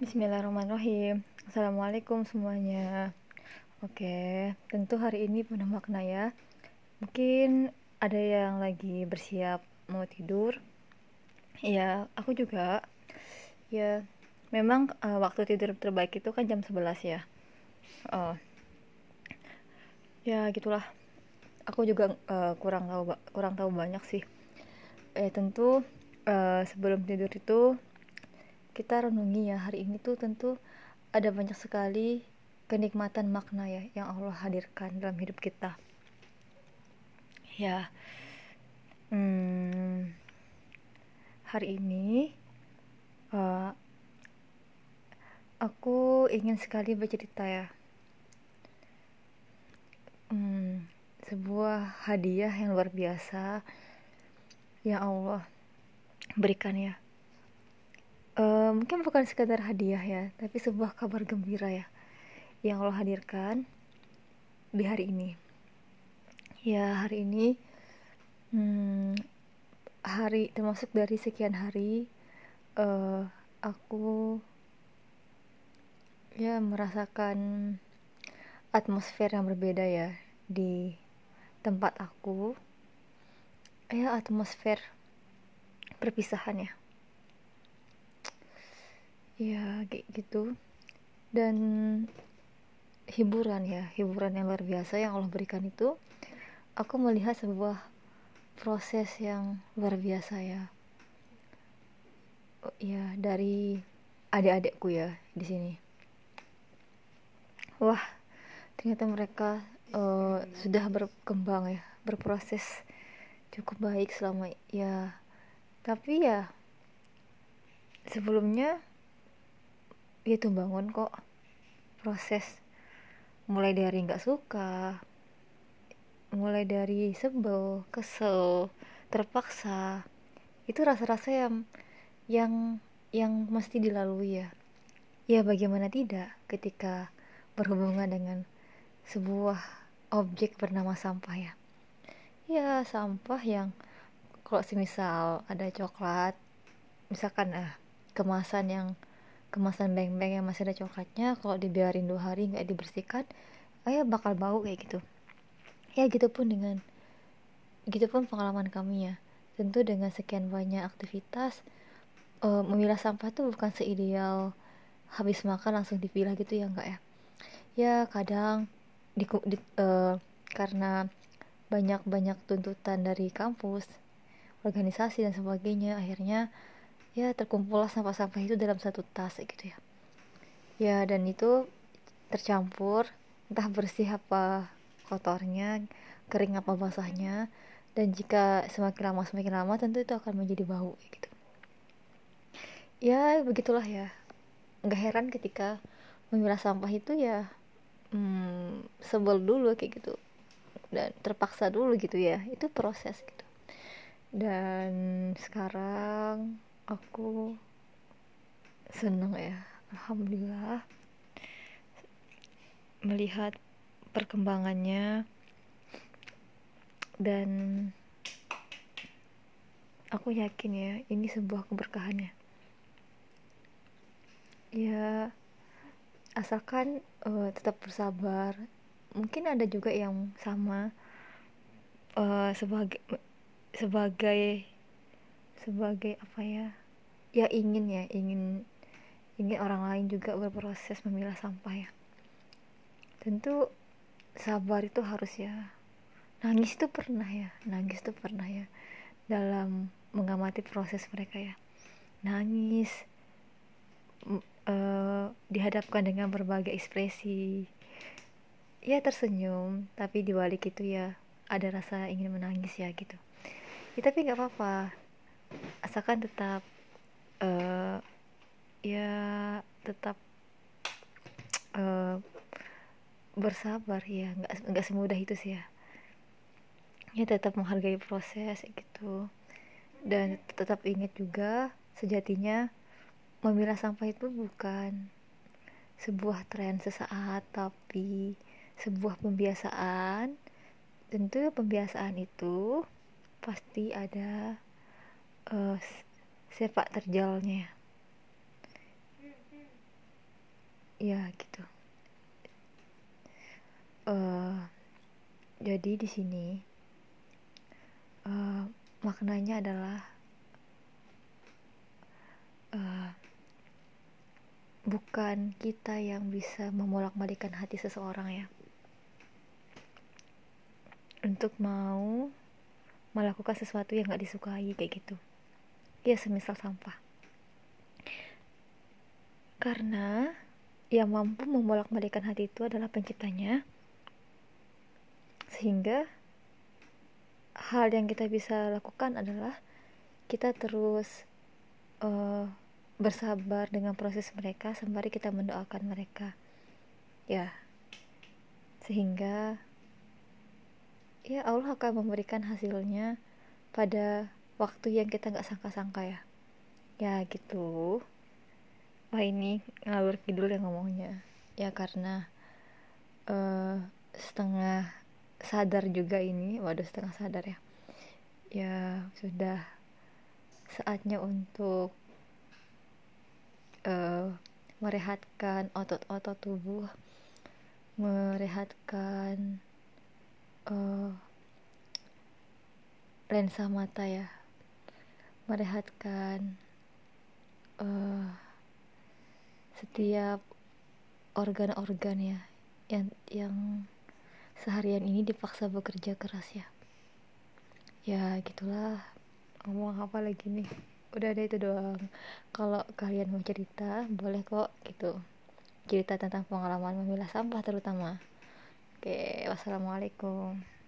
Bismillahirrahmanirrahim. Assalamualaikum semuanya. Oke, tentu hari ini penuh makna ya. Mungkin ada yang lagi bersiap mau tidur? Ya, aku juga. Ya, memang uh, waktu tidur terbaik itu kan jam 11 ya. Uh, Ya, gitulah. Aku juga uh, kurang tahu kurang tahu banyak sih. Eh, tentu uh, sebelum tidur itu kita renungi ya. Hari ini tuh tentu ada banyak sekali kenikmatan makna ya yang Allah hadirkan dalam hidup kita. Ya. Hmm, hari ini uh, aku ingin sekali bercerita ya. Hmm, sebuah hadiah yang luar biasa yang Allah berikan ya uh, mungkin bukan sekadar hadiah ya tapi sebuah kabar gembira ya yang Allah hadirkan di hari ini. Ya hari ini hmm, hari termasuk dari sekian hari uh, aku ya merasakan atmosfer yang berbeda ya di tempat aku. Ya atmosfer perpisahan ya ya kayak gitu. Dan hiburan ya hiburan yang luar biasa yang Allah berikan itu aku melihat sebuah proses yang luar biasa ya. Oh, ya dari adik-adikku ya di sini. Wah ternyata mereka uh, sudah berkembang ya berproses cukup baik selama ya. Tapi ya sebelumnya itu bangun kok. Proses. Mulai dari nggak suka mulai dari sebel kesel terpaksa. Itu rasa-rasa yang yang yang mesti dilalui ya. Ya bagaimana tidak ketika berhubungan dengan sebuah objek bernama sampah ya. Ya sampah yang kalau semisal ada coklat misalkan ah kemasan yang kemasan beng-beng yang masih ada coklatnya kalau dibiarin dua hari nggak dibersihkan ayah bakal bau kayak gitu. Ya gitu pun dengan gitu pun pengalaman kami ya tentu dengan sekian banyak aktivitas uh, memilah sampah tuh bukan seideal habis makan langsung dipilah gitu ya enggak ya. Ya kadang di, di uh, karena banyak-banyak tuntutan dari kampus organisasi dan sebagainya akhirnya ya terkumpullah sampah-sampah itu dalam satu tas gitu ya. Ya dan itu tercampur entah bersih apa kotornya kering apa basahnya dan jika semakin lama semakin lama tentu itu akan menjadi bau gitu. Ya begitulah ya. Nggak heran ketika memilah sampah itu ya hmm, sebel dulu kayak gitu. Dan terpaksa dulu gitu ya. Itu proses gitu. Dan sekarang aku senang ya alhamdulillah melihat perkembangannya dan aku yakin ya ini sebuah keberkahannya ya. Asalkan uh, tetap bersabar. Mungkin ada juga yang sama uh, sebagai sebagai sebagai apa ya ya ingin ya ingin ingin orang lain juga berproses memilah sampah ya. Tentu sabar itu harus ya. Nangis itu pernah ya nangis itu pernah ya dalam mengamati proses mereka ya. Nangis uh, dihadapkan dengan berbagai ekspresi. Ya tersenyum tapi dibalik itu ya ada rasa ingin menangis ya gitu. Ya, tapi nggak apa-apa. Asalkan tetap uh, ya tetap uh, bersabar ya. Nggak nggak semudah itu sih ya. Ya tetap menghargai proses gitu. Dan tetap ingat juga sejatinya memilah sampah itu bukan sebuah tren sesaat tapi sebuah pembiasaan. Tentu pembiasaan itu pasti ada uh, sepak terjalnya. Ya gitu. Uh, jadi di sini uh, maknanya adalah uh, bukan kita yang bisa memolak-balikan hati seseorang ya. Untuk mau melakukan sesuatu yang gak disukai kayak gitu ya semisal sampah. Karena yang mampu membolak-balikan hati itu adalah penciptanya sehingga hal yang kita bisa lakukan adalah kita terus uh, bersabar dengan proses mereka sembari kita mendoakan mereka. Ya sehingga ya Allah akan memberikan hasilnya pada waktu yang kita nggak sangka-sangka ya. Ya gitu. Wah ini ngalur kidul yang ngomongnya. Ya karena uh, setengah sadar juga ini. Waduh setengah sadar ya. Ya sudah saatnya untuk uh, merehatkan otot-otot tubuh merehatkan uh, lensa mata ya merehatkan uh, setiap organ-organ ya yang yang seharian ini dipaksa bekerja keras ya. Ya gitulah. Ngomong apa lagi nih? Udah ada itu doang. Kalau kalian mau cerita boleh kok gitu. Cerita tentang pengalaman memilah sampah terutama. Oke, wassalamualaikum.